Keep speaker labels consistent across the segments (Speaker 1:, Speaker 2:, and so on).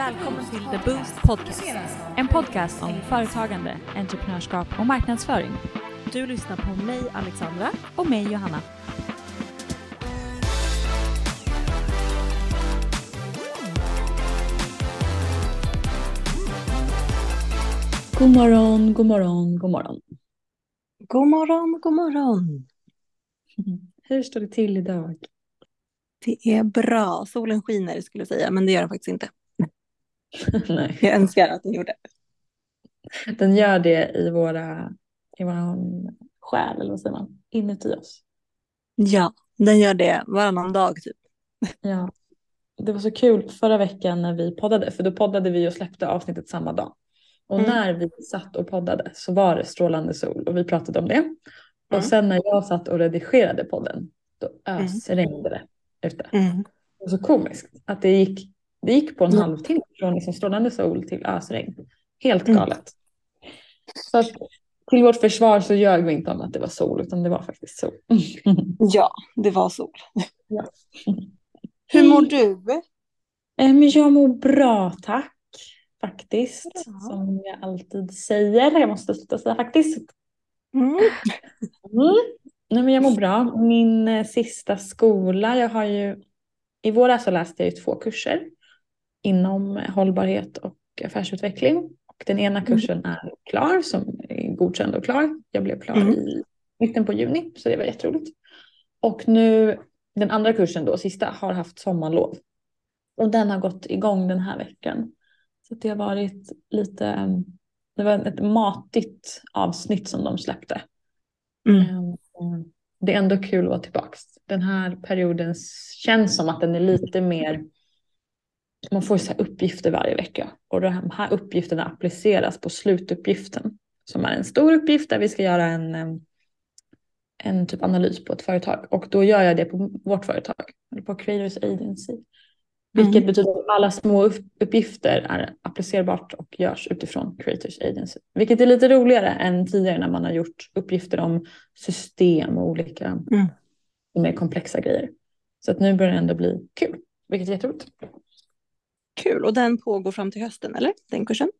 Speaker 1: Välkommen till The Boost Podcast. En podcast om företagande, entreprenörskap och marknadsföring. Du lyssnar på mig Alexandra och mig Johanna.
Speaker 2: God morgon, god morgon, god morgon.
Speaker 3: God morgon, god morgon.
Speaker 2: Hur står det till idag?
Speaker 3: Det är bra. Solen skiner skulle jag säga, men det gör den faktiskt inte.
Speaker 2: Nej.
Speaker 3: Jag önskar att den gjorde.
Speaker 2: Den gör det i våra, i våran själ, eller vad säger man, inuti oss.
Speaker 3: Ja, den gör det varannan dag typ.
Speaker 2: Ja. Det var så kul förra veckan när vi poddade, för då poddade vi och släppte avsnittet samma dag. Och
Speaker 3: Mm.
Speaker 2: när vi satt och poddade så var det strålande sol och vi pratade om det.
Speaker 3: Mm.
Speaker 2: Och sen när jag satt och redigerade podden, då ösregnade det ute.
Speaker 3: Mm.
Speaker 2: Det var så komiskt att det gick, det gick på en
Speaker 3: Ja.
Speaker 2: halvtimme från liksom strålande sol till ösregn. Helt
Speaker 3: Mm.
Speaker 2: galet. Så att, till vårt försvar så ljög vi inte om att det var sol utan det var faktiskt sol.
Speaker 3: Ja, det var sol.
Speaker 2: Ja.
Speaker 3: Hur mår du?
Speaker 2: Eh, Men jag mår bra tack. Faktiskt.
Speaker 3: Bra.
Speaker 2: Som jag alltid säger. Jag måste sluta säga faktiskt.
Speaker 3: Mm.
Speaker 2: Mm. Nej, men jag mår bra. Min eh, sista skola, jag har ju i våras så läste jag ju två kurser inom hållbarhet och affärsutveckling. Och den ena kursen är klar, som är godkänd och klar. Jag blev klar
Speaker 3: Mm.
Speaker 2: i mitten på juni, så det var jätteroligt. Och nu den andra kursen då, sista, har haft sommarlov. Och den har gått igång den här veckan. Så det har varit lite, eh, det var ett matigt avsnitt som de släppte.
Speaker 3: Mm.
Speaker 2: Ehm, Det är ändå kul att vara tillbaka. Den här perioden känns som att den är lite mer, man får så uppgifter varje vecka och de här uppgifterna appliceras på slutuppgiften som är en stor uppgift där vi ska göra en, en typ analys på ett företag och då gör jag det på vårt företag, eller på Creators Agency. Vilket
Speaker 3: Mm.
Speaker 2: betyder att alla små upp- uppgifter är applicerbart och görs utifrån Creators Agency. Vilket är lite roligare än tidigare när man har gjort uppgifter om system och olika
Speaker 3: Mm.
Speaker 2: mer komplexa grejer. Så att nu börjar det ändå bli kul, vilket är jätteroligt.
Speaker 3: Kul. Och den pågår fram till hösten, eller? Den kursen?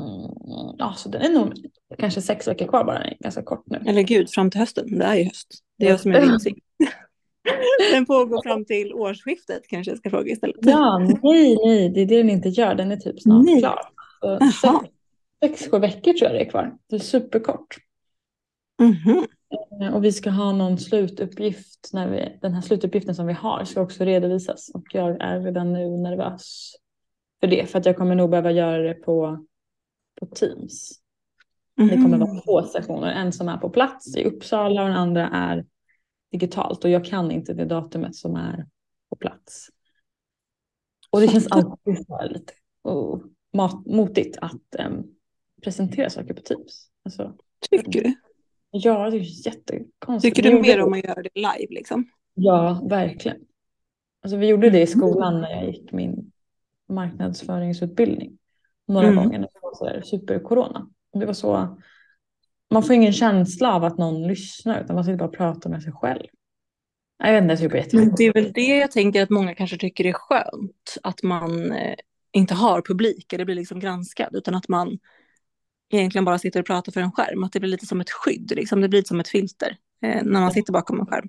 Speaker 2: Mm, ja, så den är nog kanske sex veckor kvar bara, ganska kort nu.
Speaker 3: Eller gud, fram till hösten. Det är ju höst. Det är jag som är vildsing. Den pågår fram till årsskiftet kanske jag ska fråga istället.
Speaker 2: Ja, nej, nej, det är det den inte gör. Den är typ snart
Speaker 3: Nej.
Speaker 2: klar. Så sex, sju veckor tror jag det är kvar. Det är superkort.
Speaker 3: Mhm.
Speaker 2: Eh, Och vi ska ha någon slutuppgift. När vi, den här slutuppgiften som vi har ska också redovisas. Och jag är redan nu nervös för det. För att jag kommer nog behöva göra det på, på Teams. Det kommer vara två sessioner. En som är på plats i Uppsala och den andra är digitalt. Och jag kan inte det datumet som är på plats. Och det känns alltid så lite oh, mat, motigt att em, presentera saker på Teams. Alltså,
Speaker 3: Tycker du?
Speaker 2: ja, det är jättekonstigt.
Speaker 3: Tycker du mer om att göra det live liksom?
Speaker 2: Ja, verkligen. Alltså, vi gjorde det i
Speaker 3: Mm.
Speaker 2: skolan när jag gick min marknadsföringsutbildning. Några
Speaker 3: Mm.
Speaker 2: gånger när det var så supercorona. Det var så, man får ingen känsla av att någon lyssnar utan man sitter bara och pratar med sig själv. Jag vet inte, det är
Speaker 3: Men
Speaker 2: jättekul.
Speaker 3: det är väl det jag tänker att många kanske tycker är skönt. Att man eh, inte har publik eller blir liksom granskad. Utan att man egentligen bara sitter och pratar för en skärm. Att det blir lite som ett skydd. Liksom. Det blir lite som ett filter eh, när man sitter bakom en skärm.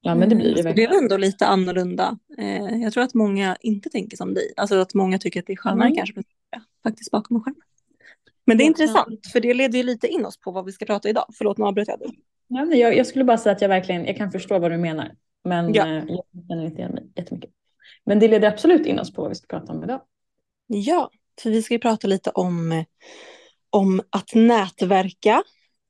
Speaker 2: Ja men det blir det
Speaker 3: Så det är ändå lite annorlunda. Eh, jag tror att många inte tänker som dig. Alltså att många tycker att det är skönare
Speaker 2: Mm.
Speaker 3: kanske faktiskt bakom en skärm. Men det är intressant, för det leder ju lite in oss på vad vi ska prata idag. Förlåt, nu avbröt jag dig.
Speaker 2: Ja, men jag, jag skulle bara säga att jag verkligen, jag kan förstå vad du menar. Men
Speaker 3: Ja.
Speaker 2: eh, jag känner inte igen mig jättemycket. Men det leder absolut in oss på vad vi ska prata om idag.
Speaker 3: Ja, för vi ska ju prata lite om, om att nätverka,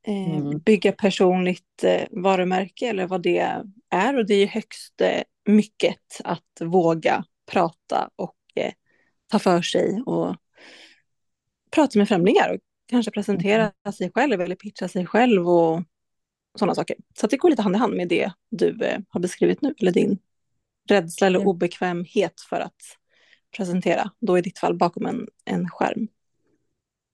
Speaker 3: eh,
Speaker 2: Mm.
Speaker 3: bygga personligt eh, varumärke eller vad det är. Och det är ju högst eh, mycket att våga prata och eh, ta för sig och prata med främlingar och kanske presentera sig själv eller pitcha sig själv och sådana saker. Så att det går lite hand i hand med det du eh, har beskrivit nu, eller din rädsla eller obekvämhet för att presentera, då i ditt fall bakom en, en skärm.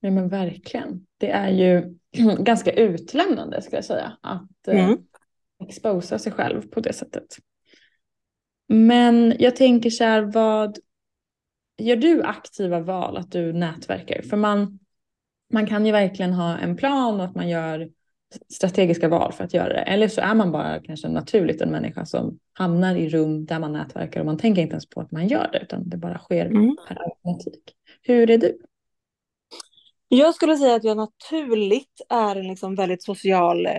Speaker 2: Ja men verkligen. Det är ju ganska utlämnande ska jag säga. Att eh,
Speaker 3: Mm.
Speaker 2: Exposa sig själv på det sättet. Men jag tänker så här vad, gör du aktiva val att du nätverkar? För man, man kan ju verkligen ha en plan och att man gör strategiska val för att göra det. Eller så är man bara kanske naturligt en människa som hamnar i rum där man nätverkar och man tänker inte ens på att man gör det utan det bara sker mm. per automatik. Hur är du?
Speaker 3: Jag skulle säga att jag naturligt är en liksom väldigt social eh,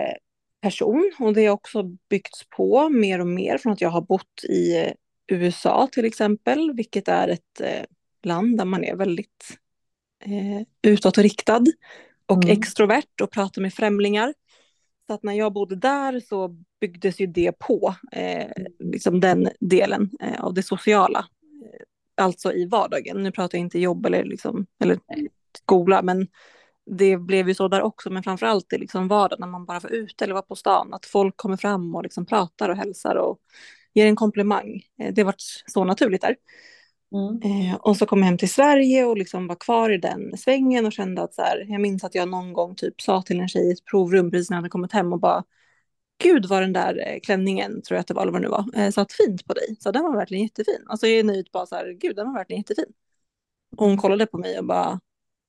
Speaker 3: person och det har också byggts på mer och mer från att jag har bott i eh, USA till exempel, vilket är ett eh, land där man är väldigt eh, utåtriktad och mm. extrovert och pratar med främlingar. Så att när jag bodde där så byggdes ju det på, eh, liksom den delen eh, av det sociala. Alltså i vardagen. Nu pratar jag inte jobb eller, liksom, eller skola, men det blev ju så där också, men framför allt i liksom vardagen när man bara var ute eller var på stan, att folk kommer fram och liksom pratar och hälsar och ger en komplimang. Eh, det var så naturligt där. Mm. Eh, och så kom jag hem till Sverige och liksom var kvar i den svängen och kände att så här, jag minns att jag någon gång typ sa till en tjej i ett provrum precis när jag hade kommit hem och bara Gud vad den där eh, klänningen, tror jag att det var, eller vad det nu var, satt fint på dig. Så den var verkligen jättefin. Alltså jag är nöjd bara så här, gud den var verkligen jättefin. Och hon kollade på mig och bara,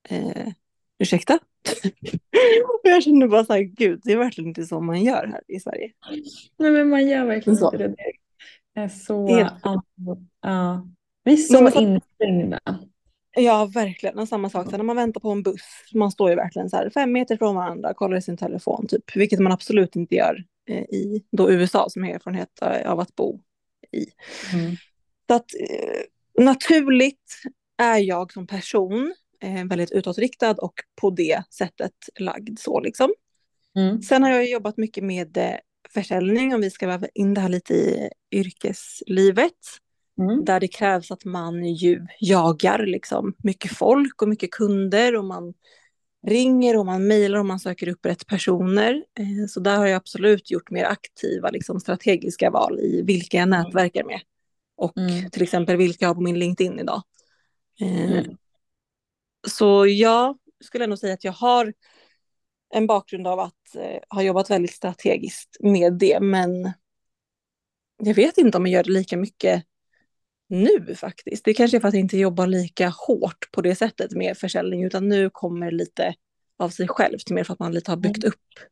Speaker 3: eh, ursäkta? och jag kände bara så här, gud, det är verkligen inte så man gör här i Sverige.
Speaker 2: Nej men man gör verkligen så. inte det. Det är så, ja. Vi är så Nej, instängda.
Speaker 3: Ja, verkligen. Och samma sak, så när man väntar på en buss, man står ju verkligen så här fem meter från varandra, kollar i sin telefon, typ, vilket man absolut inte gör eh, i då USA som har erfarenhet av att bo i. Mm. Så att eh, naturligt är jag som person eh, väldigt utåtriktad och på det sättet lagd så liksom. Mm. Sen har jag jobbat mycket med eh, försäljning, om vi ska väva in det här lite i yrkeslivet. Mm. Där det krävs att man ju jagar liksom mycket folk och mycket kunder och man ringer och man mejlar och man söker upp rätt personer. Eh, så där har jag absolut gjort mer aktiva liksom, strategiska val i vilka jag nätverkar med. Och mm. till exempel vilka jag har på min LinkedIn idag. Eh, mm. Så jag skulle nog säga att jag har en bakgrund av att eh, ha jobbat väldigt strategiskt med det. Men jag vet inte om jag gör det lika mycket nu faktiskt. Det kanske är för att jag inte jobbar lika hårt på det sättet med försäljning, utan nu kommer lite av sig självt, mer för att man lite har byggt mm. upp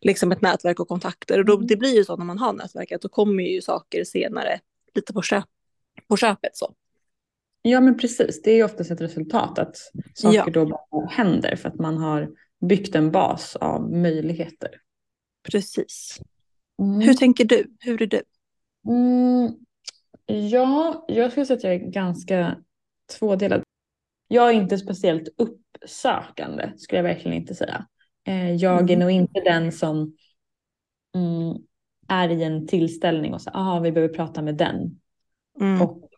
Speaker 3: liksom ett nätverk och kontakter. Och då, mm. det blir ju så när man har nätverket, då kommer ju saker senare lite på, köp, på köpet. Så.
Speaker 2: Ja men precis, det är oftast ett resultat att saker ja. då bara händer för att man har byggt en bas av möjligheter.
Speaker 3: Precis. Mm. Hur tänker du? Hur är du?
Speaker 2: Mm, Ja, jag skulle säga att jag är ganska tvådelad. Jag är inte speciellt uppsökande skulle jag verkligen inte säga. Eh, jag är mm. nog inte den som mm, är i en tillställning och säger att vi behöver prata med den. Mm. Och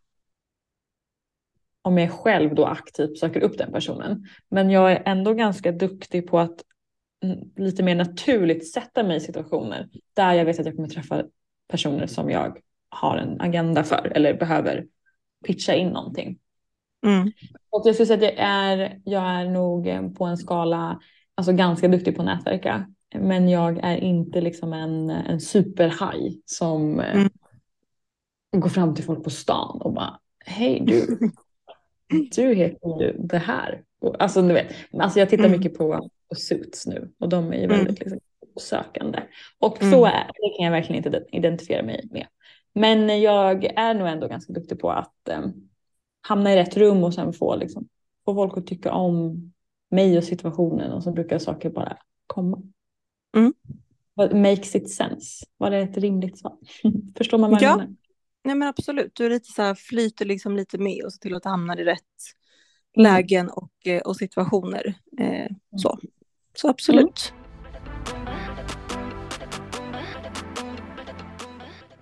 Speaker 2: om jag själv då aktivt söker upp den personen. Men jag är ändå ganska duktig på att lite mer naturligt sätta mig i situationer där jag vet att jag kommer träffa personer som jag har en agenda för eller behöver pitcha in någonting. Mm. Och jag skulle säga att jag är, jag är nog på en skala alltså ganska duktig på att nätverka. Men jag är inte liksom en, en superhaj som eh, mm. går fram till folk på stan och bara hej du, du heter ju det här. Alltså, du vet, alltså jag tittar mm. mycket på, på Suits nu och de är ju väldigt mm. liksom, sökande. Och så mm. är det kan jag verkligen inte identifiera mig med. Men jag är nog ändå ganska duktig på att eh, hamna i rätt rum och sen få, liksom, få folk att tycka om mig och situationen och så brukar saker bara komma. Mm. What makes it sense? Var det ett rimligt svar? Förstår man vad jag
Speaker 3: menar? Nej men absolut, du är lite så här, flyter liksom lite med och ser till att hamna i rätt mm. lägen och, eh, och situationer. Eh, så. så absolut. Mm.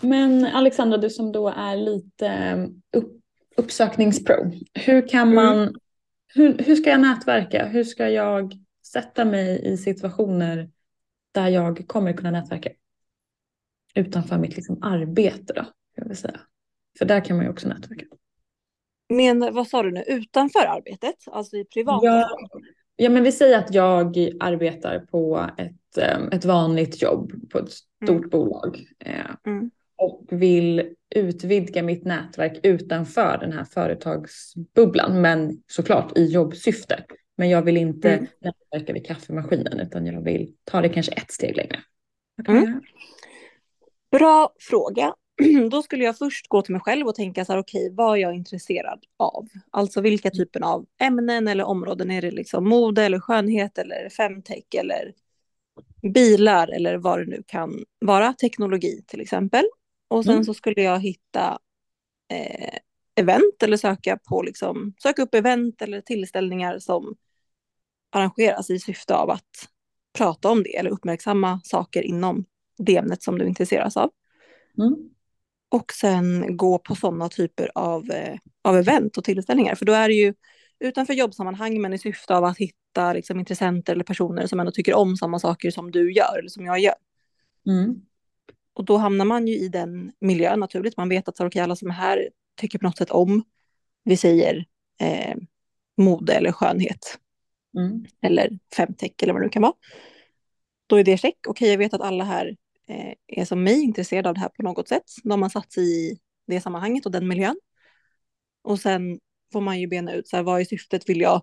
Speaker 2: Men Alexandra, du som då är lite eh, upp, uppsökningspro. Hur kan mm. man, mm. hur, hur ska jag nätverka? Hur ska jag sätta mig i situationer där jag kommer kunna nätverka? Utanför mitt liksom arbete då, jag vill säga. För där kan man ju också nätverka.
Speaker 3: Men vad sa du nu, utanför arbetet? Alltså i privata?
Speaker 2: Ja, ja men vi säger att jag arbetar på ett, eh, ett vanligt jobb på ett stort mm. bolag. Eh, mm och vill utvidga mitt nätverk utanför den här företagsbubblan. Men såklart i jobbsyfte. Men jag vill inte
Speaker 3: Mm.
Speaker 2: nätverka vid kaffemaskinen utan jag vill ta det kanske ett steg längre. Kan
Speaker 3: Mm. Bra fråga. Då skulle jag först gå till mig själv och tänka så här, okej, vad är jag intresserad av? Alltså vilka typer av ämnen eller områden är det liksom mode eller skönhet eller femtech eller bilar eller vad det nu kan vara, teknologi till exempel. Och sen
Speaker 2: Mm.
Speaker 3: så skulle jag hitta eh, event eller söka på liksom, söka upp event eller tillställningar som arrangeras i syfte av att prata om det eller uppmärksamma saker inom det ämnet som du intresseras av.
Speaker 2: Mm.
Speaker 3: Och sen gå på sådana typer av, eh, av event och tillställningar. För då är det ju utanför jobbsammanhang men i syfte av att hitta liksom, intressenter eller personer som ändå tycker om samma saker som du gör eller som jag gör.
Speaker 2: Mm.
Speaker 3: Och då hamnar man ju i den miljön naturligt. Man vet att okay, alla som är här tycker på något sätt om, vi säger eh, mode eller skönhet
Speaker 2: Mm.
Speaker 3: eller femtech eller vad det nu kan vara. Då är det check. Okej, jag vet att alla här Eh, är som mig intresserad av det här på något sätt. Då har man satt sig i det sammanhanget och den miljön. Och sen får man ju bena ut så här, vad är syftet? Vill jag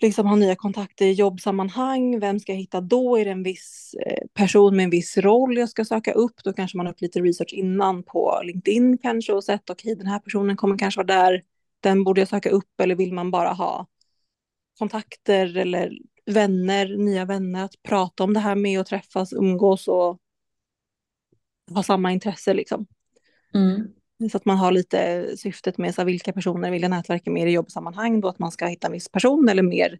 Speaker 3: liksom ha nya kontakter i jobbsammanhang? Vem ska jag hitta då? Är det en viss eh, person med en viss roll jag ska söka upp? Då kanske man har gjort lite research innan på LinkedIn kanske och sett okej, den här personen kommer kanske vara där. Den borde jag söka upp eller vill man bara ha kontakter eller vänner, nya vänner att prata om det här med och träffas, umgås och ha samma intresse liksom.
Speaker 2: Mm.
Speaker 3: Så att man har lite syftet med så här, vilka personer vill jag nätverka med i jobbsammanhang då att man ska hitta en viss person eller mer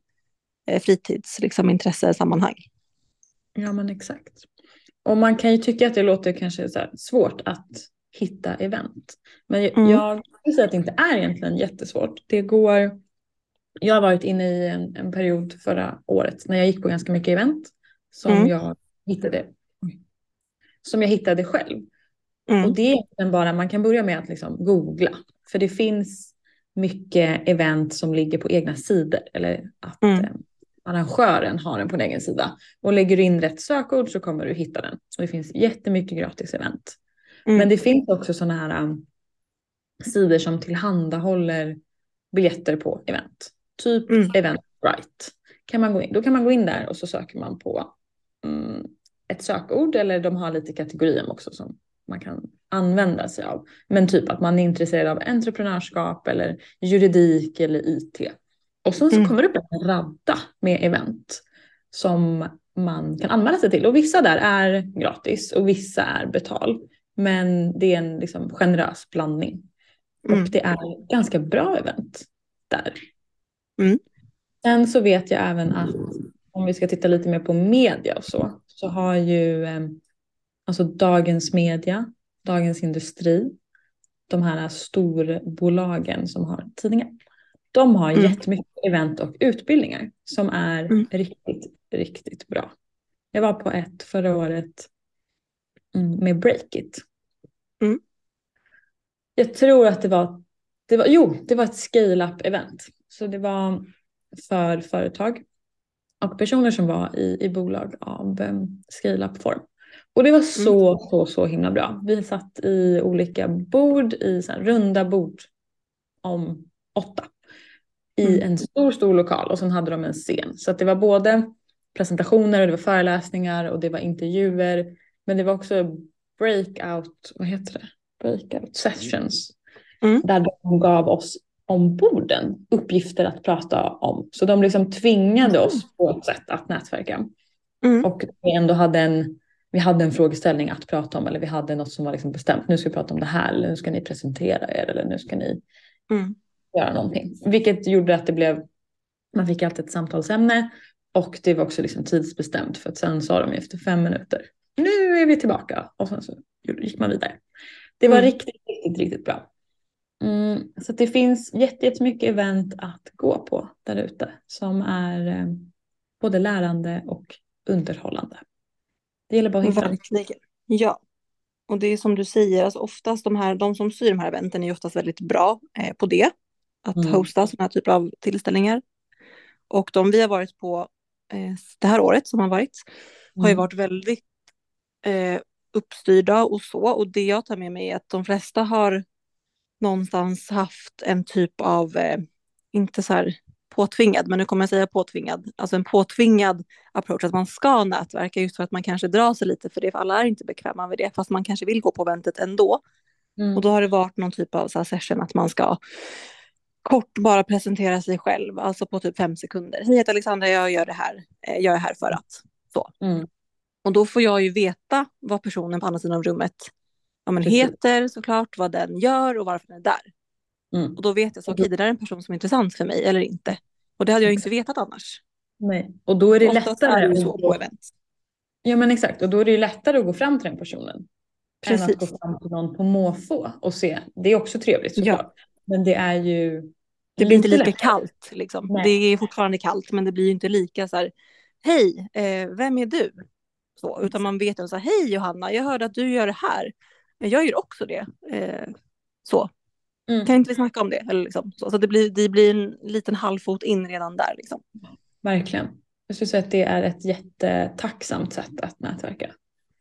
Speaker 3: eh, fritids liksom, intressesammanhang.
Speaker 2: Ja men exakt. Och man kan ju tycka att det låter kanske så här svårt att hitta event. Men jag-
Speaker 3: Mm.
Speaker 2: jag skulle säga att det inte är egentligen jättesvårt. Det går, jag har varit inne i en, en period förra året när jag gick på ganska mycket event som
Speaker 3: Mm.
Speaker 2: jag hittade som jag hittade själv.
Speaker 3: Mm.
Speaker 2: Och det är egentligen bara, man kan börja med att liksom googla. För det finns mycket event som ligger på egna sidor. Eller att
Speaker 3: Mm.
Speaker 2: eh, arrangören har den på en egen sida. Och lägger du in rätt sökord så kommer du hitta den. Och det finns jättemycket gratis event.
Speaker 3: Mm.
Speaker 2: Men det finns också sådana här um, sidor som tillhandahåller biljetter på event. Typ
Speaker 3: Mm.
Speaker 2: Eventbrite. Kan man gå in, då kan man gå in där och så söker man på mm, ett sökord eller de har lite kategorier också som man kan använda sig av. Men typ att man är intresserad av entreprenörskap eller juridik eller IT. Och sen så
Speaker 3: Mm.
Speaker 2: kommer det upp en radda med event som man kan anmäla sig till. Och vissa där är gratis och vissa är betal. Men det är en liksom generös blandning.
Speaker 3: Mm.
Speaker 2: Och det är ganska bra event där.
Speaker 3: Mm.
Speaker 2: Sen så vet jag även att om vi ska titta lite mer på media och så, så har ju eh, alltså Dagens Media, Dagens Industri, de här storbolagen som har tidningar. De har
Speaker 3: Mm.
Speaker 2: jättemycket event och utbildningar som är
Speaker 3: Mm.
Speaker 2: riktigt, riktigt bra. Jag var på ett förra året mm, med Breakit.
Speaker 3: Mm.
Speaker 2: Jag tror att det var, det var, jo, det var ett scale-up event. Så det var för företag och personer som var i, i bolag av um, scale-up form. Och det var så, så, så himla bra. Vi satt i olika bord, i så runda bord om åtta. I
Speaker 3: Mm.
Speaker 2: en stor, stor lokal och sen hade de en scen. Så det var både presentationer och det var föreläsningar och det var intervjuer. Men det var också breakout, vad heter det? Breakout sessions.
Speaker 3: Mm.
Speaker 2: Där de gav oss omborden uppgifter att prata om. Så de liksom tvingade oss på ett sätt att nätverka.
Speaker 3: Mm.
Speaker 2: Och vi ändå hade en, vi hade en frågeställning att prata om eller vi hade något som var liksom bestämt. Nu ska vi prata om det här eller nu ska ni presentera er eller nu ska ni
Speaker 3: Mm.
Speaker 2: göra någonting. Vilket gjorde att det blev, man fick alltid ett samtalsämne och det var också liksom tidsbestämt för att sen sa de efter fem minuter, nu är vi tillbaka och sen så gick man vidare. Det var
Speaker 3: Mm.
Speaker 2: riktigt, riktigt, riktigt bra. Mm, så det finns jätte- jättemycket event att gå på där ute som är eh, både lärande och underhållande. Det gäller bara att hitta.
Speaker 3: Verkligen. Ja. Och det är som du säger, alltså oftast de här, de som styr de här eventen är oftast väldigt bra eh, på det. Att
Speaker 2: Mm.
Speaker 3: hosta sådana här typer av tillställningar. Och de vi har varit på eh, det här året som har varit har ju
Speaker 2: Mm.
Speaker 3: varit väldigt eh, uppstyrda och så. Och det jag tar med mig är att de flesta har någonstans haft en typ av, eh, inte så här påtvingad, men nu kommer jag säga påtvingad, alltså en påtvingad approach, att man ska nätverka just för att man kanske drar sig lite för det, för alla är inte bekväma med det, fast man kanske vill gå på eventet ändå. Mm. Och då har det varit någon typ av så session att man ska kort bara presentera sig själv, alltså på typ fem sekunder. Hej, jag heter Alexandra, jag gör det här, eh, jag är här för att. Så. Mm. Och då får jag ju veta vad personen på andra sidan av ja, men heter såklart, vad den gör och varför den är där. Mm. Och då vet jag så, okej, okay, det där är en person som är intressant för mig eller inte. Och det hade jag inte vetat annars.
Speaker 2: Nej, och då är det Oftast lättare.
Speaker 3: Är det så på event.
Speaker 2: Ja men exakt, och då är det ju lättare att gå fram till den personen. Precis. Än att gå fram till någon på måfå och se. Det är också trevligt såklart. Ja. Men det är ju
Speaker 3: det blir inte lika lättare. kallt. Liksom. Det är fortfarande kallt, men det blir inte lika så här, hej, eh, vem är du? Så, utan man vet att hej Johanna, jag hörde att du gör det här. Jag gör också det. Eh, så. Mm. Kan inte vi snacka om det? Eller liksom, så så det, blir, det blir en liten halvfot in redan där. Liksom.
Speaker 2: Verkligen. Jag skulle säga att det är ett jättetacksamt sätt att nätverka.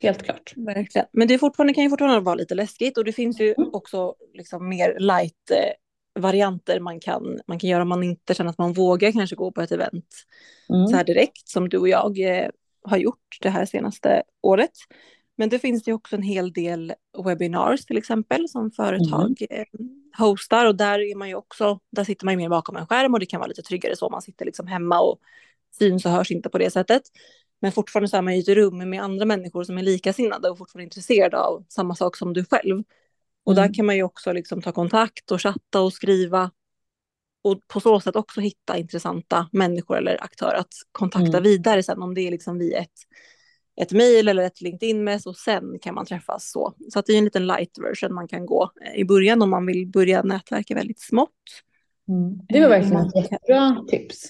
Speaker 2: Helt klart.
Speaker 3: Verkligen. Men det fortfarande, kan ju fortfarande vara lite läskigt och det finns ju mm. också liksom mer light eh, varianter man kan, man kan göra om man inte känner att man vågar kanske gå på ett event mm. så här direkt som du och jag eh, har gjort det här senaste året. Men det finns ju också en hel del webinars till exempel som företag mm. hostar och där är man ju också, där sitter man ju mer bakom en skärm och det kan vara lite tryggare så, man sitter liksom hemma och syns och hörs inte på det sättet. Men fortfarande så är man ju i ett rum med andra människor som är likasinnade och fortfarande intresserade av samma sak som du själv. Och mm. där kan man ju också liksom ta kontakt och chatta och skriva och på så sätt också hitta intressanta människor eller aktörer att kontakta mm. vidare sen om det är liksom via ett, ett mejl eller ett LinkedIn-mess och sen kan man träffas så. Så att det är en liten light version man kan gå eh, i början om man vill börja nätverka väldigt smått.
Speaker 2: Mm. Det var verkligen ett jättebra tips.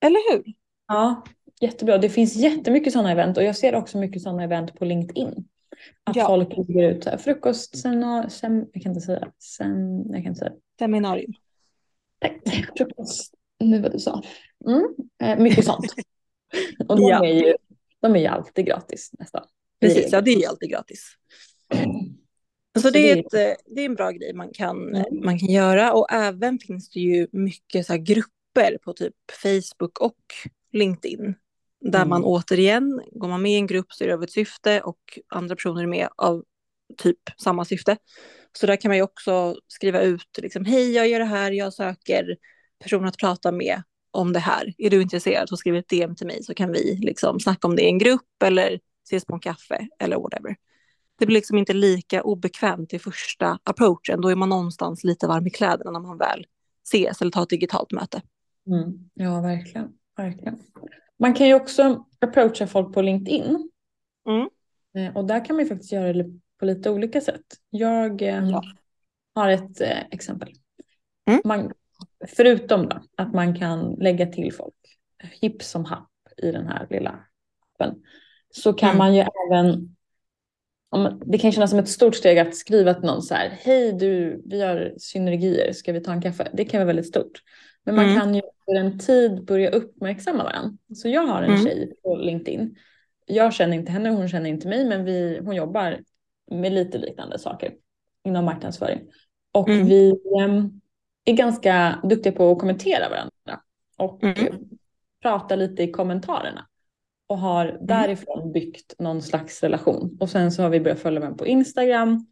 Speaker 3: Eller hur?
Speaker 2: Ja, jättebra. Det finns jättemycket sådana event och jag ser också mycket sådana event på LinkedIn. Att ja. folk lägger ut frukost, sen, sen, jag kan inte säga, sen, jag kan inte säga.
Speaker 3: Seminarium.
Speaker 2: Tack, frukost, nu vad du sa. Mm. Eh, mycket sånt. Och de, ja. är ju, de är ju alltid gratis nästan.
Speaker 3: Precis, ja det är ju alltid gratis. Så det är, ett, det är en bra grej man kan, mm. man kan göra och även finns det ju mycket så grupper på typ Facebook och LinkedIn där mm. man återigen, går man med i en grupp så är det av ett syfte och andra personer är med av typ samma syfte. Så där kan man ju också skriva ut, liksom, hej jag gör det här, jag söker personer att prata med om det här. Är du intresserad så skriv ett DM till mig så kan vi liksom snacka om det i en grupp eller ses på en kaffe eller whatever. Det blir liksom inte lika obekvämt i första approachen. Då är man någonstans lite varm i kläderna när man väl ses eller tar ett digitalt möte.
Speaker 2: Mm. Ja, verkligen. verkligen. Man kan ju också approacha folk på LinkedIn. Mm. Eh, och där kan man ju faktiskt göra det på lite olika sätt. Jag eh, ja. har ett eh, exempel. Mm. Man, förutom då, att man kan lägga till folk hipp som happ i den här lilla appen så kan mm. man ju även om, det kan kännas som ett stort steg att skriva till någon så här, hej du, vi har synergier, ska vi ta en kaffe? Det kan vara väldigt stort. Men man mm. kan ju för en tid börja uppmärksamma varandra. Så jag har en mm. tjej på LinkedIn. Jag känner inte henne, hon känner inte mig, men vi, hon jobbar med lite liknande saker inom marknadsföring. Och mm. vi um, är ganska duktiga på att kommentera varandra och mm. prata lite i kommentarerna. Och har mm. därifrån byggt någon slags relation. Och sen så har vi börjat följa varandra på Instagram.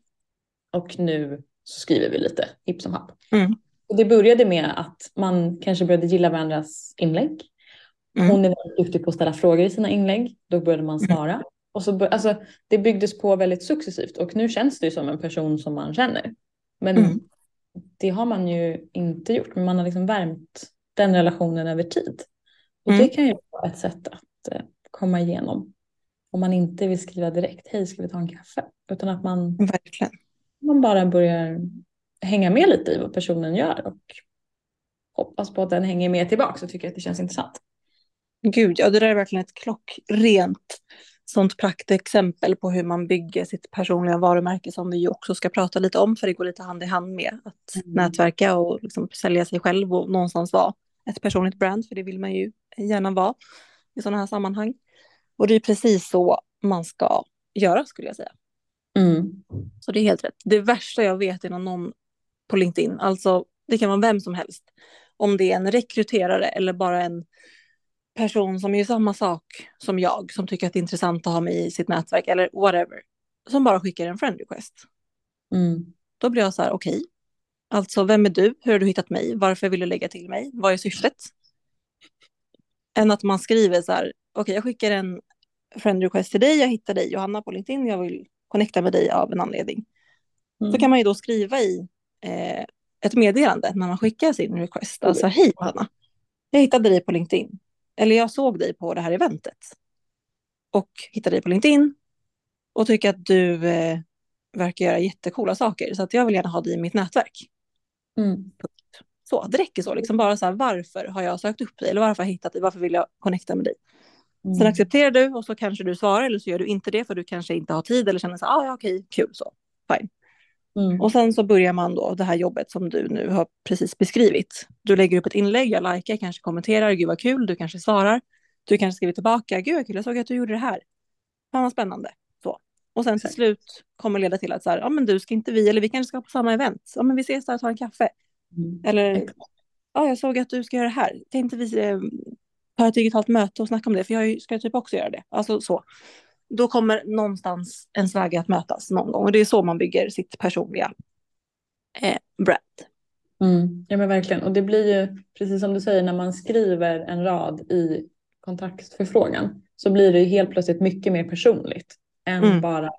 Speaker 2: Och nu så skriver vi lite hipp som happ. Mm. Och det började med att man kanske började gilla varandras inlägg. Mm. Hon är väldigt duktig på att ställa frågor i sina inlägg. Då började man mm. svara. Mm. Och så, alltså, det byggdes på väldigt successivt och nu känns det som en person som man känner. Men mm. Det har man ju inte gjort. Men man har liksom värmt den relationen över tid. Och det mm. kan ju vara ett sätt att eh, komma igenom. Om man inte vill skriva direkt, hej ska vi ta en kaffe? Utan att man,
Speaker 3: Verkligen.
Speaker 2: man bara börjar hänga med lite i vad personen gör och hoppas på att den hänger med tillbaka och tycker att det känns intressant.
Speaker 3: Gud, ja det där är verkligen ett klockrent sånt praktexempel på hur man bygger sitt personliga varumärke som vi ju också ska prata lite om för det går lite hand i hand med att mm. nätverka och liksom sälja sig själv och någonstans vara ett personligt brand för det vill man ju gärna vara i sådana här sammanhang. Och det är precis så man ska göra skulle jag säga.
Speaker 2: Mm.
Speaker 3: Så det är helt rätt. Det värsta jag vet är när någon på LinkedIn, alltså det kan vara vem som helst, om det är en rekryterare eller bara en person som gör samma sak som jag, som tycker att det är intressant att ha mig i sitt nätverk eller whatever, som bara skickar en friend request.
Speaker 2: Mm.
Speaker 3: Då blir jag så här, okej, okay. alltså vem är du? Hur har du hittat mig? Varför vill du lägga till mig? Vad är syftet? Än att man skriver så här, okej, okay, jag skickar en friend request till dig, jag hittar dig Johanna på LinkedIn, jag vill connecta med dig av en anledning. Mm. Så kan man ju då skriva i eh, ett meddelande när man skickar sin request. Alltså hej Johanna, jag hittade dig på LinkedIn. Eller jag såg dig på det här eventet. Och hittade dig på LinkedIn. Och tycker att du eh, verkar göra jättekola saker. Så att jag vill gärna ha dig i mitt nätverk.
Speaker 2: Mm.
Speaker 3: Så, det räcker så. Liksom bara så här, varför har jag sökt upp dig? Eller varför har jag hittat dig? Varför vill jag connecta med dig? Mm. Sen accepterar du och så kanske du svarar eller så gör du inte det för du kanske inte har tid eller känner så här, ah, ja okej, kul så, fine.
Speaker 2: Mm.
Speaker 3: Och sen så börjar man då det här jobbet som du nu har precis beskrivit. Du lägger upp ett inlägg, jag likar, kanske kommenterar, gud vad kul, du kanske svarar. Du kanske skriver tillbaka, gud vad kul, jag såg att du gjorde det här. Fan vad spännande. Så. Och sen till slut kommer leda till att så här, ja men du ska inte vi, eller vi kanske ska på samma event. Ja men vi ses där och tar en kaffe.
Speaker 2: Mm.
Speaker 3: Eller, ja jag såg att du ska göra det här. Kan inte vi eh, ta ett digitalt möte och snacka om det? För jag ska typ också göra det. Alltså så då kommer någonstans ens vägar att mötas någon gång. Och det är så man bygger sitt personliga eh, brand.
Speaker 2: Mm, ja men verkligen. Och det blir ju, precis som du säger, när man skriver en rad i kontaktförfrågan så blir det helt plötsligt mycket mer personligt än mm. bara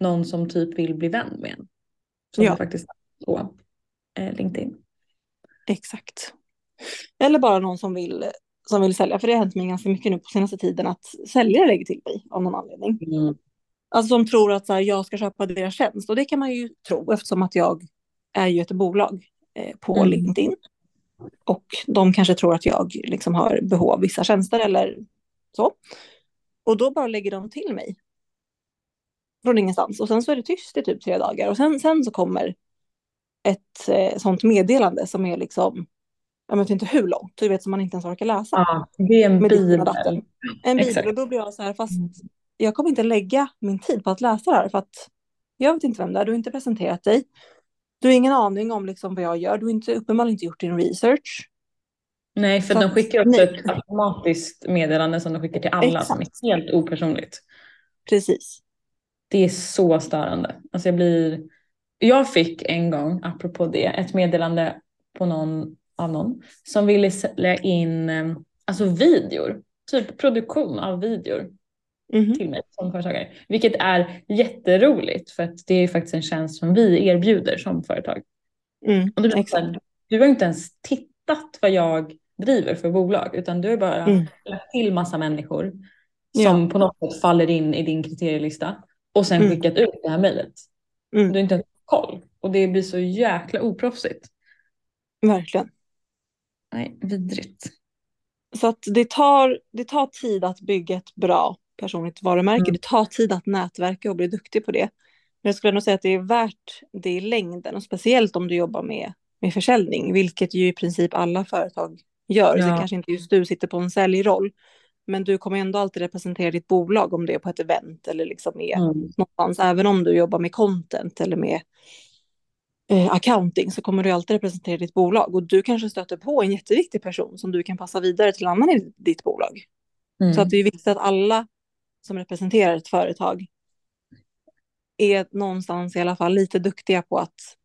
Speaker 2: någon som typ vill bli vän med en. Som ja. faktiskt på eh, LinkedIn.
Speaker 3: Exakt. Eller bara någon som vill som vill sälja, för det har hänt mig ganska mycket nu på senaste tiden att säljare lägger till mig av någon anledning.
Speaker 2: Mm.
Speaker 3: Alltså som tror att så här, jag ska köpa deras tjänst och det kan man ju tro eftersom att jag är ju ett bolag eh, på mm. LinkedIn. Och de kanske tror att jag liksom har behov av vissa tjänster eller så. Och då bara lägger de till mig. Från ingenstans. Och sen så är det tyst i typ tre dagar. Och sen, sen så kommer ett eh, sånt meddelande som är liksom jag vet inte hur långt, du vet som man inte ens orkar läsa.
Speaker 2: Ja, det är en bibel.
Speaker 3: En bibel, och då blir jag så här, fast mm. jag kommer inte lägga min tid på att läsa det här, för att jag vet inte vem det är, du har inte presenterat dig. Du har ingen aning om liksom vad jag gör, du har inte, uppenbarligen inte gjort din research.
Speaker 2: Nej, för så de skickar också nej. ett automatiskt meddelande som de skickar till alla Exakt. som är helt opersonligt.
Speaker 3: Precis.
Speaker 2: Det är så störande. Alltså jag blir... Jag fick en gång, apropå det, ett meddelande på någon av någon som ville sälja in eh, alltså videor, typ produktion av videor
Speaker 3: mm.
Speaker 2: till mig som företagare. Vilket är jätteroligt för att det är faktiskt en tjänst som vi erbjuder som företag.
Speaker 3: Mm.
Speaker 2: Och du, du har inte ens tittat vad jag driver för bolag utan du har bara mm. lagt till massa människor som ja. på något sätt faller in i din kriterielista och sen mm. skickat ut det här mejlet.
Speaker 3: Mm.
Speaker 2: Du har inte ens koll och det blir så jäkla oproffsigt.
Speaker 3: Verkligen.
Speaker 2: Nej, vidrigt.
Speaker 3: Så att det tar, det tar tid att bygga ett bra personligt varumärke. Mm. Det tar tid att nätverka och bli duktig på det. Men jag skulle nog säga att det är värt det i längden och speciellt om du jobbar med, med försäljning, vilket ju i princip alla företag gör. Ja. Så kanske inte just du sitter på en säljroll, men du kommer ändå alltid representera ditt bolag om det är på ett event eller liksom är mm. någonstans, även om du jobbar med content eller med accounting så kommer du alltid representera ditt bolag och du kanske stöter på en jätteviktig person som du kan passa vidare till annan i ditt bolag. Mm. Så att det är viktigt att alla som representerar ett företag är någonstans i alla fall lite duktiga på att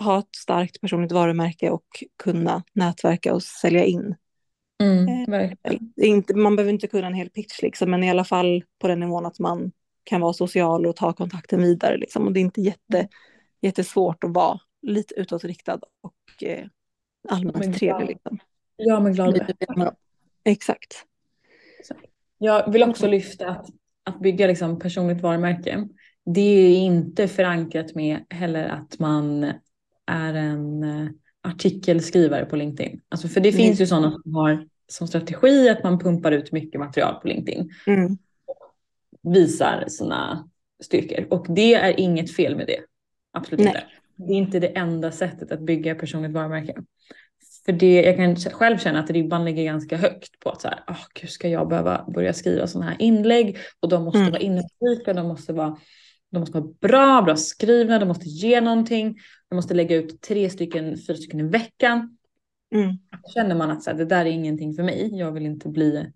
Speaker 3: ha ett starkt personligt varumärke och kunna nätverka och sälja in.
Speaker 2: Mm,
Speaker 3: eh, inte, man behöver inte kunna en hel pitch, liksom, men i alla fall på den nivån att man kan vara social och ta kontakten vidare. Liksom. Och det är inte jätte, jättesvårt att vara lite utåtriktad och eh, allmänt trevlig. Liksom.
Speaker 2: Ja, men glad.
Speaker 3: Exakt.
Speaker 2: Jag vill också lyfta att, att bygga liksom personligt varumärke. Det är inte förankrat med heller att man är en eh, artikelskrivare på LinkedIn. Alltså för det mm. finns ju sådana som har som strategi att man pumpar ut mycket material på LinkedIn.
Speaker 3: Mm.
Speaker 2: Visar sina styrkor och det är inget fel med det. Absolut Nej. inte. Det är inte det enda sättet att bygga personligt varumärke. För det, jag kan själv känna att ribban ligger ganska högt på att så här, oh, gud, ska jag behöva börja skriva sådana här inlägg och de måste mm. vara innehållsrika, de måste vara de måste vara bra, bra skrivna, de måste ge någonting. De måste lägga ut tre stycken, fyra stycken i veckan.
Speaker 3: Mm.
Speaker 2: Känner man att så här, det där är ingenting för mig, jag vill inte bli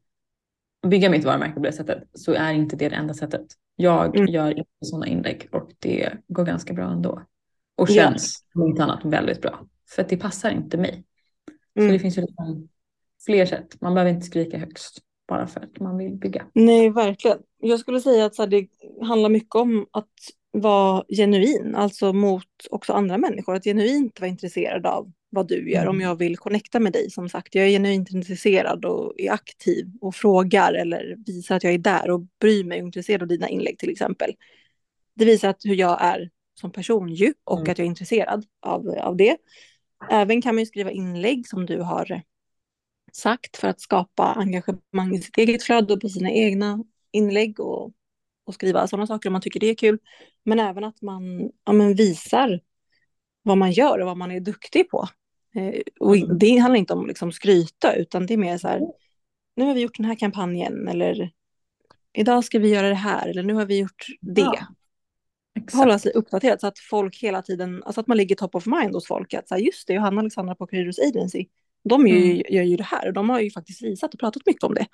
Speaker 2: bygga mitt varumärke på det sättet så är inte det det enda sättet. Jag
Speaker 3: Mm.
Speaker 2: gör inte sådana inlägg och det går ganska bra ändå. Och känns om inte annat väldigt bra. För att det passar inte mig. Så
Speaker 3: Mm.
Speaker 2: det finns ju liksom fler sätt. Man behöver inte skrika högst bara för att man vill bygga.
Speaker 3: Nej, verkligen. Jag skulle säga att så det handlar mycket om att vara genuin, alltså mot också andra människor. Att genuint vara intresserad av vad du gör.
Speaker 2: Mm.
Speaker 3: Om jag vill connecta med dig, som sagt. Jag är genuint intresserad och är aktiv och frågar eller visar att jag är där och bryr mig och är intresserad av dina inlägg till exempel. Det visar att hur jag är som person ju och
Speaker 2: Mm.
Speaker 3: att jag är intresserad av, av det. Även kan man ju skriva inlägg som du har sagt för att skapa engagemang i sitt eget flöde och på sina egna inlägg och, och skriva sådana saker om man tycker det är kul. Men även att man ja, men visar vad man gör och vad man är duktig på. Eh, och
Speaker 2: Mm.
Speaker 3: det handlar inte om liksom skryta utan det är mer så här, nu har vi gjort den här kampanjen eller idag ska vi göra det här eller nu har vi gjort det.
Speaker 2: Ja.
Speaker 3: Hålla sig uppdaterad så att folk hela tiden, alltså att man ligger top of mind hos folk. Att så här, just det, Johanna och Alexandra på Creators Agency, de gör ju, gör ju det här och de har ju faktiskt visat och pratat mycket om det.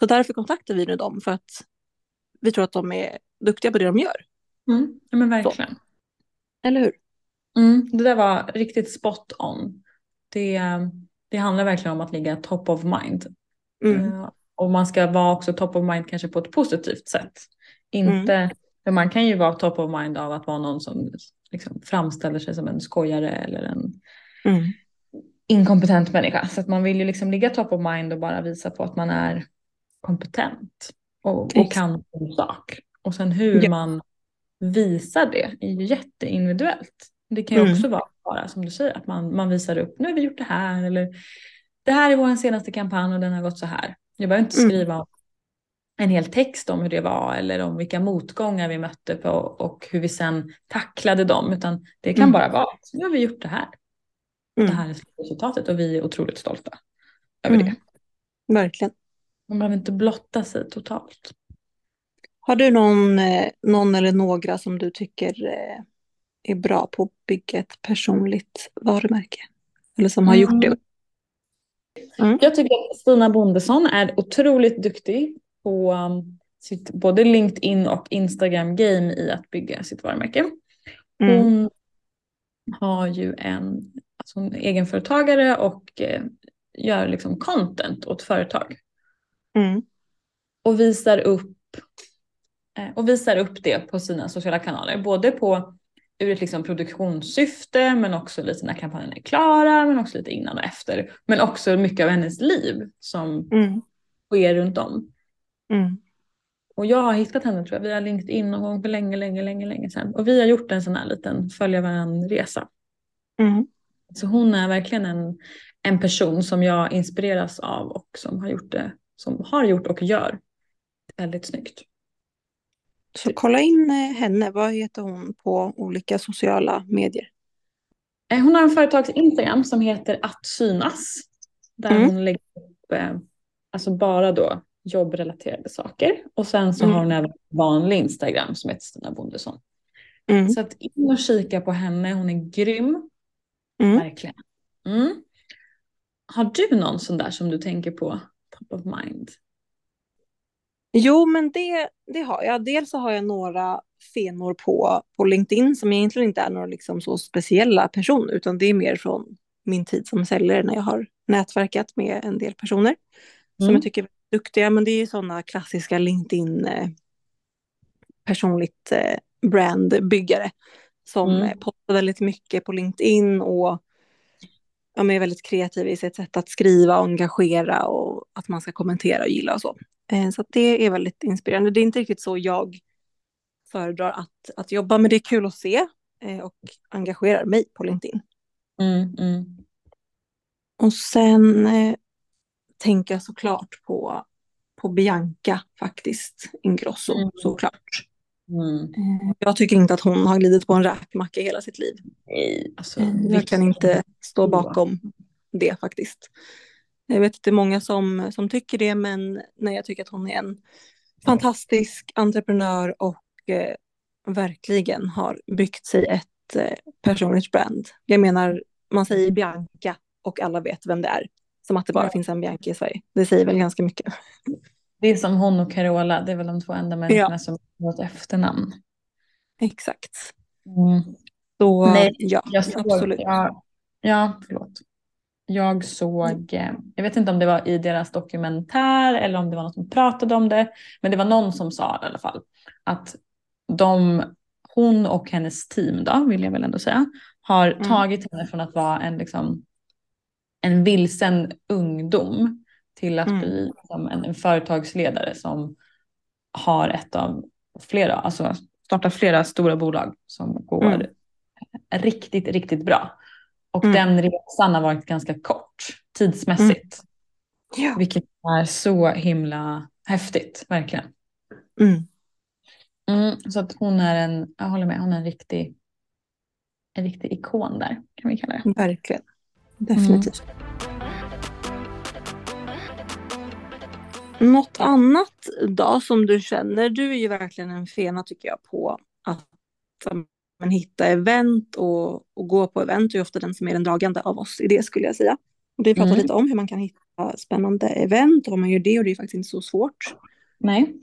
Speaker 3: Så därför kontaktar vi nu dem för att vi tror att de är duktiga på det de gör.
Speaker 2: Mm. Ja, men verkligen.
Speaker 3: Eller hur?
Speaker 2: Mm. Det där var riktigt spot on. Det, det handlar verkligen om att ligga top of mind.
Speaker 3: Mm.
Speaker 2: Eh, Och man ska vara också top of mind kanske på ett positivt sätt. Inte, för man kan ju vara top of mind av att vara någon som liksom framställer sig som en skojare eller en
Speaker 3: Mm.
Speaker 2: inkompetent människa. Så att man vill ju liksom ligga top of mind och bara visa på att man är kompetent och, och kan sin sak. Och sen hur
Speaker 3: Ja.
Speaker 2: man visar det är ju jätteindividuellt. Det kan ju
Speaker 3: Mm.
Speaker 2: också vara bara som du säger att man, man visar upp, nu har vi gjort det här eller det här är vår senaste kampanj och den har gått så här. Jag behöver inte
Speaker 3: Mm.
Speaker 2: skriva en hel text om hur det var eller om vilka motgångar vi mötte på och hur vi sen tacklade dem utan det kan
Speaker 3: Mm.
Speaker 2: bara vara, nu har vi gjort det här. Det
Speaker 3: Mm.
Speaker 2: här är resultatet och vi är otroligt stolta över
Speaker 3: Mm.
Speaker 2: det.
Speaker 3: Verkligen.
Speaker 2: Man behöver inte blotta sig totalt.
Speaker 3: Har du någon, eh, någon eller några som du tycker eh, är bra på att bygga ett personligt varumärke? Eller som har gjort det?
Speaker 2: Mm.
Speaker 3: Mm.
Speaker 2: Jag tycker att Stina Bondesson är otroligt duktig på um, sitt både LinkedIn och Instagram-game i att bygga sitt varumärke.
Speaker 3: Mm.
Speaker 2: Hon har ju en, alltså en egenföretagare och eh, gör liksom content åt företag.
Speaker 3: Mm.
Speaker 2: och visar upp eh, och visar upp det på sina sociala kanaler. Både på ur ett liksom produktionssyfte men också lite när kampanjen är klara men också lite innan och efter. Men också mycket av hennes liv som
Speaker 3: Mm.
Speaker 2: sker runt om.
Speaker 3: Mm.
Speaker 2: Och jag har hittat henne tror jag via LinkedIn någon gång för länge, länge, länge, länge sedan. Och vi har gjort en sån här liten följa varandra resa.
Speaker 3: Mm.
Speaker 2: Så hon är verkligen en, en person som jag inspireras av och som har gjort det, som har gjort och gör väldigt snyggt.
Speaker 3: Så kolla in eh, henne. Vad heter hon på olika sociala medier?
Speaker 2: Eh, Hon har en företags Instagram som heter att synas. Där
Speaker 3: Mm.
Speaker 2: hon lägger upp eh, alltså bara då jobbrelaterade saker. Och sen så
Speaker 3: Mm.
Speaker 2: har hon även vanlig Instagram som heter Stina Bondesson.
Speaker 3: Mm.
Speaker 2: Så att in och kika på henne, hon är grym.
Speaker 3: Mm.
Speaker 2: Verkligen. Mm. Har du någon sån där som du tänker på top of mind?
Speaker 3: Jo, men det, det har jag. Dels så har jag några fenor på, på LinkedIn som egentligen inte är några liksom så speciella personer, utan det är mer från min tid som säljare när jag har nätverkat med en del personer som
Speaker 2: Mm.
Speaker 3: jag tycker är duktiga. Men det är ju sådana klassiska LinkedIn eh, personligt eh, brandbyggare som
Speaker 2: Mm.
Speaker 3: eh, postar väldigt mycket på LinkedIn och ja, men är väldigt kreativa i sitt sätt att skriva och engagera och att man ska kommentera och gilla och så. Eh, Så det är väldigt inspirerande. Det är inte riktigt så jag föredrar att, att jobba, men det är kul att se eh, och engagerar mig på LinkedIn.
Speaker 2: Mm, mm.
Speaker 3: Och sen eh, tänker jag såklart på, på Bianca faktiskt, Ingrosso
Speaker 2: Mm.
Speaker 3: såklart.
Speaker 2: Mm.
Speaker 3: Eh, Jag tycker inte att hon har glidit på en räkmacka hela sitt liv.
Speaker 2: Nej, alltså,
Speaker 3: Eh, Jag kan inte stå bakom det faktiskt. Jag vet att det är många som, som tycker det, men nej, jag tycker att hon är en fantastisk entreprenör och eh, verkligen har byggt sig ett eh, personligt brand. Jag menar, man säger Bianca och alla vet vem det är. Som att det bara finns en Bianca i Sverige. Det säger väl ganska mycket.
Speaker 2: Det är som hon och Carola, det är väl de två enda människorna som har ett efternamn.
Speaker 3: Exakt.
Speaker 2: Mm.
Speaker 3: Så
Speaker 2: Nej,
Speaker 3: ja,
Speaker 2: Jag såg,
Speaker 3: absolut.
Speaker 2: Ja, ja, förlåt. Jag såg, eh, jag vet inte om det var i deras dokumentär eller om det var någon som pratade om det. Men det var någon som sa i alla fall att de, hon och hennes team då, vill jag väl ändå säga, har
Speaker 3: Mm.
Speaker 2: tagit henne från att vara en, liksom, en vilsen ungdom till att
Speaker 3: Mm.
Speaker 2: bli liksom, en, en företagsledare som har ett av flera, alltså startat flera stora bolag som går
Speaker 3: Mm.
Speaker 2: riktigt, riktigt bra. Och
Speaker 3: Mm.
Speaker 2: den resan har varit ganska kort tidsmässigt.
Speaker 3: Ja.
Speaker 2: Vilket är så himla häftigt, verkligen.
Speaker 3: Mm.
Speaker 2: Mm, så att hon är en, jag håller med, hon är en riktig, en riktig ikon där, kan vi kalla det.
Speaker 3: Verkligen. Definitivt. Något annat då som du känner, du är ju verkligen en fena tycker jag på att men, hitta event och, och gå på event. Du är ofta den som är den dragande av oss i det skulle jag säga. Och vi pratar
Speaker 2: Mm.
Speaker 3: lite om hur man kan hitta spännande event och om man gör det och det är faktiskt inte så svårt
Speaker 2: Nej.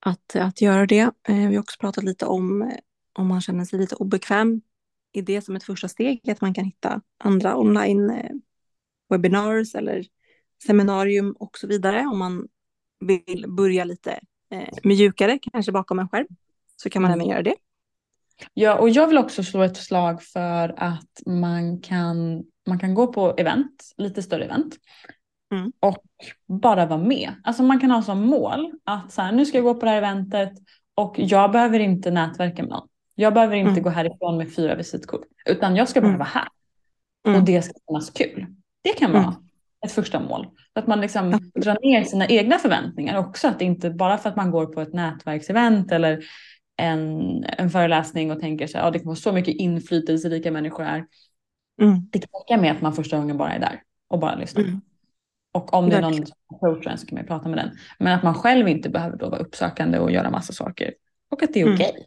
Speaker 3: att, att göra det. Eh, vi har också pratat lite om eh, om man känner sig lite obekväm i det som ett första steg, att man kan hitta andra online eh, webinars eller seminarium och så vidare. Om man vill börja lite eh, mjukare, kanske bakom en skärm, så kan man
Speaker 2: Mm.
Speaker 3: även göra det.
Speaker 2: Ja, och jag vill också slå ett slag för att man kan, man kan gå på event, lite större event.
Speaker 3: Mm.
Speaker 2: Och bara vara med. Alltså man kan ha som mål att så här, nu ska jag gå på det här eventet och jag behöver inte nätverka med någon. Jag behöver inte
Speaker 3: Mm.
Speaker 2: gå härifrån med fyra visitkort. Utan jag ska bara
Speaker 3: Mm.
Speaker 2: vara här.
Speaker 3: Mm.
Speaker 2: Och det ska kännas kul. Det kan vara
Speaker 3: Mm.
Speaker 2: Ett första mål. Så att man liksom drar ner sina egna förväntningar också. Att det inte bara för att man går på ett nätverksevent eller en, en föreläsning och tänker här, ja, det kan vara så mycket inflytelserika människor här.
Speaker 3: Mm.
Speaker 2: Det kan räcka med att man första gången bara är där och bara lyssnar.
Speaker 3: Mm.
Speaker 2: Och om det är någon som approachar en så kan man prata med den. Men att man själv inte behöver då vara uppsökande och göra massa saker. Och att det är
Speaker 3: Mm.
Speaker 2: okej.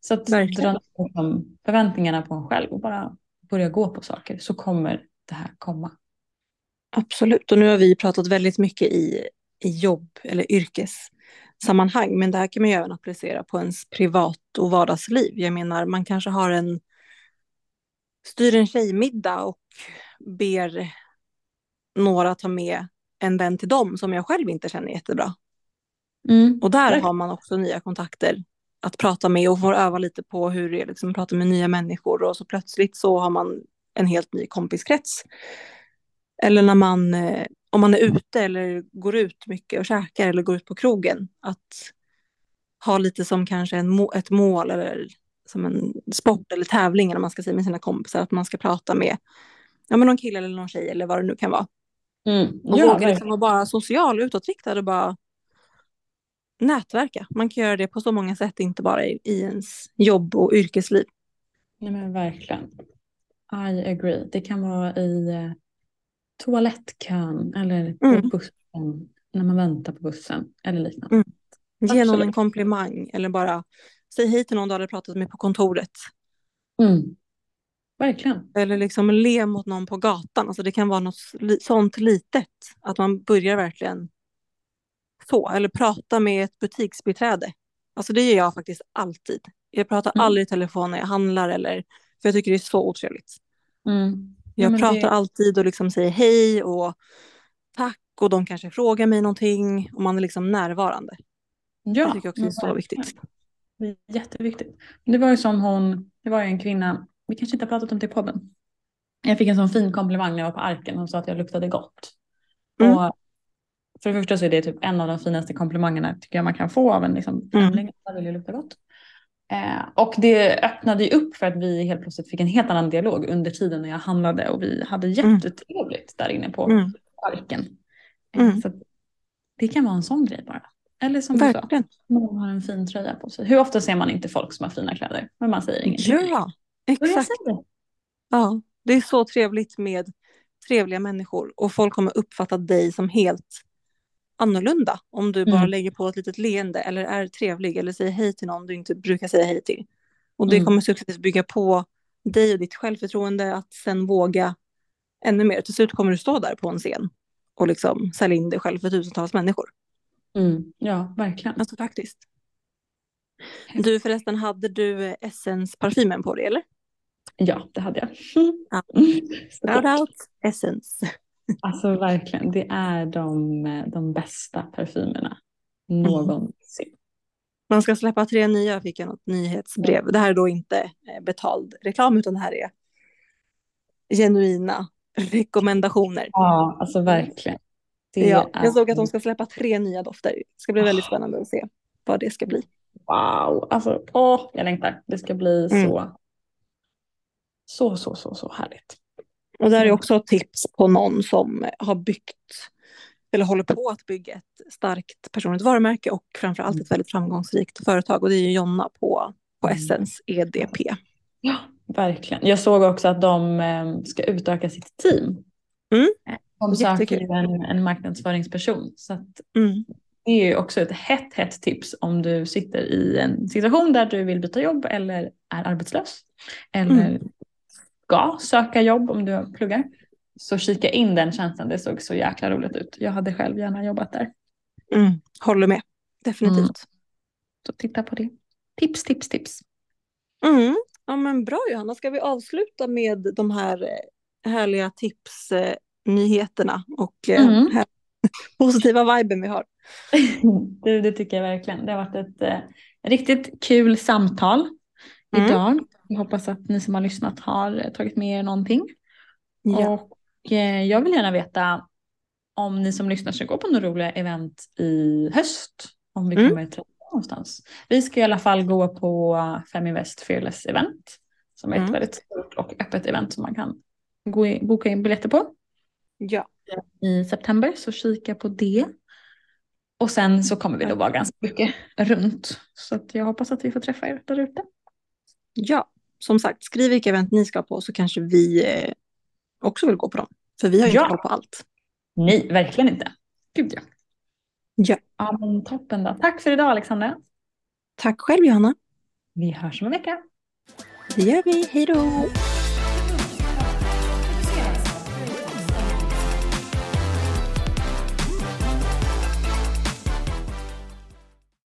Speaker 2: Så att
Speaker 3: Verkligen.
Speaker 2: dra ner förväntningarna på en själv och bara börja gå på saker så kommer det här komma.
Speaker 3: Absolut, och nu har vi pratat väldigt mycket i, i jobb eller yrkessammanhang, men det här kan man ju även applicera på ens privat och vardagsliv. Jag menar, man kanske har en styr en tjejmiddag och ber några ta med en vän till dem som jag själv inte känner jättebra. Och där har man också nya kontakter att prata med och får öva lite på hur det är liksom att prata med nya människor och så plötsligt så har man en helt ny kompiskrets. Eller när man, eh, om man är ute eller går ut mycket och käkar eller går ut på krogen, att ha lite som kanske en ett mål eller som en sport eller tävling eller man ska säga med sina kompisar, att man ska prata med ja, men någon kille eller någon tjej eller vad det nu kan vara.
Speaker 2: Mm.
Speaker 3: Och
Speaker 2: Ja,
Speaker 3: våga liksom vara bara social, utåtriktad och bara nätverka. Man kan göra det på så många sätt, inte bara i, i ens jobb och yrkesliv.
Speaker 2: Nej, men verkligen. I agree. Det kan vara i eh, toalettkön eller på
Speaker 3: Mm.
Speaker 2: bussen när man väntar på bussen eller liknande.
Speaker 3: Mm. Ge någon en komplimang eller bara säg hej till någon du hade pratat med på kontoret.
Speaker 2: Mm. Verkligen.
Speaker 3: Eller liksom le mot någon på gatan. Alltså det kan vara något sånt litet. Att man börjar verkligen så. Eller prata med ett butiksbiträde. Alltså det gör jag faktiskt alltid. Jag pratar
Speaker 2: Mm.
Speaker 3: aldrig i telefon när jag handlar eller för jag tycker det är så otrevligt.
Speaker 2: Mm.
Speaker 3: Jag
Speaker 2: Ja,
Speaker 3: pratar
Speaker 2: det-
Speaker 3: alltid och liksom säger hej och tack och de kanske frågar mig någonting och man är liksom närvarande.
Speaker 2: Ja,
Speaker 3: det tycker jag också är så viktigt.
Speaker 2: Jätteviktigt. Det var ju som hon, det var ju en kvinna, vi kanske inte har pratat om det i podden. Jag fick en sån fin komplimang när jag var på Arken. Hon sa att jag luktade gott.
Speaker 3: Mm.
Speaker 2: Och för det första så är det typ en av de finaste komplimangerna tycker jag man kan få av en liksom,
Speaker 3: Mm.
Speaker 2: främling. Jag vill ju lukta gott. Eh, och det öppnade ju upp för att vi helt plötsligt fick en helt annan dialog under tiden när jag handlade och vi hade
Speaker 3: Mm.
Speaker 2: jättetrevligt där inne på
Speaker 3: Mm.
Speaker 2: Arken. Eh,
Speaker 3: Mm.
Speaker 2: Så det kan vara en sån grej bara. Eller som du sa,
Speaker 3: Verkligen.
Speaker 2: någon har en fin tröja på sig. Hur ofta ser man inte folk som har fina kläder? Men man säger ingenting.
Speaker 3: Ja, exakt. Ja, det är så trevligt med trevliga människor och folk kommer uppfatta dig som helt annorlunda om du bara
Speaker 2: Mm.
Speaker 3: lägger på ett litet leende eller är trevlig eller säger hej till någon du inte brukar säga hej till. Och det
Speaker 2: Mm.
Speaker 3: kommer successivt bygga på dig och ditt självförtroende att sen våga ännu mer. Till slut kommer du stå där på en scen och liksom sälja in dig själv för tusentals människor.
Speaker 2: Mm. Ja, verkligen.
Speaker 3: Alltså faktiskt. Du förresten, hade du eh, Essence-parfymen på dig eller?
Speaker 2: Ja, det hade jag.
Speaker 3: Ja. Shout out Essence.
Speaker 2: Alltså verkligen, det är de, de bästa parfymerna någonsin.
Speaker 3: Man ska släppa tre nya, fick jag något nyhetsbrev. Det här är då inte eh, betald reklam utan det här är genuina rekommendationer.
Speaker 2: Ja, alltså verkligen. Det
Speaker 3: Ja,
Speaker 2: är,
Speaker 3: jag såg att de ska släppa tre nya dofter. Det ska bli väldigt spännande att se vad det ska bli.
Speaker 2: Wow, alltså åh, jag längtar. Det ska bli
Speaker 3: Mm.
Speaker 2: så, så, så, så, så härligt.
Speaker 3: Och där är
Speaker 2: Mm.
Speaker 3: också tips på någon som har byggt eller håller på att bygga ett starkt personligt varumärke och framförallt ett väldigt framgångsrikt företag. Och det är ju Jonna på, på
Speaker 2: Mm.
Speaker 3: Essence EDP.
Speaker 2: Ja, verkligen. Jag såg också att de eh, ska utöka sitt team.
Speaker 3: Mm.
Speaker 2: Eh, De söker ju en, en marknadsföringsperson. Så
Speaker 3: Mm.
Speaker 2: det är ju också ett hett, hett tips om du sitter i en situation där du vill byta jobb eller är arbetslös. Eller
Speaker 3: Mm.
Speaker 2: Ska söka jobb om du pluggar. Så kika in den tjänsten, det såg så jäkla roligt ut. Jag hade själv gärna jobbat där.
Speaker 3: Mm. Håller med, definitivt.
Speaker 2: Så titta på det. Tips, tips, tips.
Speaker 3: Mm. Ja, men bra Johanna, ska vi avsluta med de här eh, härliga tipsnyheterna och eh,
Speaker 2: Mm.
Speaker 3: här, positiva viben vi har.
Speaker 2: Det, det tycker jag verkligen. Det har varit ett eh, riktigt kul samtal
Speaker 3: Mm.
Speaker 2: idag. Jag hoppas att ni som har lyssnat har tagit med er någonting.
Speaker 3: Ja.
Speaker 2: Och eh, jag vill gärna veta om ni som lyssnar ska gå på några roliga event i höst. Om vi
Speaker 3: Mm.
Speaker 2: kommer träffas någonstans. Vi ska i alla fall gå på Feminvest Fearless event. Som är ett
Speaker 3: Mm.
Speaker 2: väldigt stort och öppet event som man kan gå in, boka in biljetter på
Speaker 3: ja.
Speaker 2: i september. Så kika på det. Och sen så kommer vi då vara ganska mycket runt. Så att jag hoppas att vi får träffa er där ute.
Speaker 3: Ja, som sagt, skriv vilka event ni ska på så kanske vi eh, också vill gå på dem. För vi har ju
Speaker 2: Ja.
Speaker 3: inte koll på allt.
Speaker 2: Nej, verkligen inte. Gud ja.
Speaker 3: Ja.
Speaker 2: Ja men toppen då. Tack för idag Alexandra.
Speaker 3: Tack själv Johanna.
Speaker 2: Vi hörs om en vecka.
Speaker 3: Det gör vi. Hej då!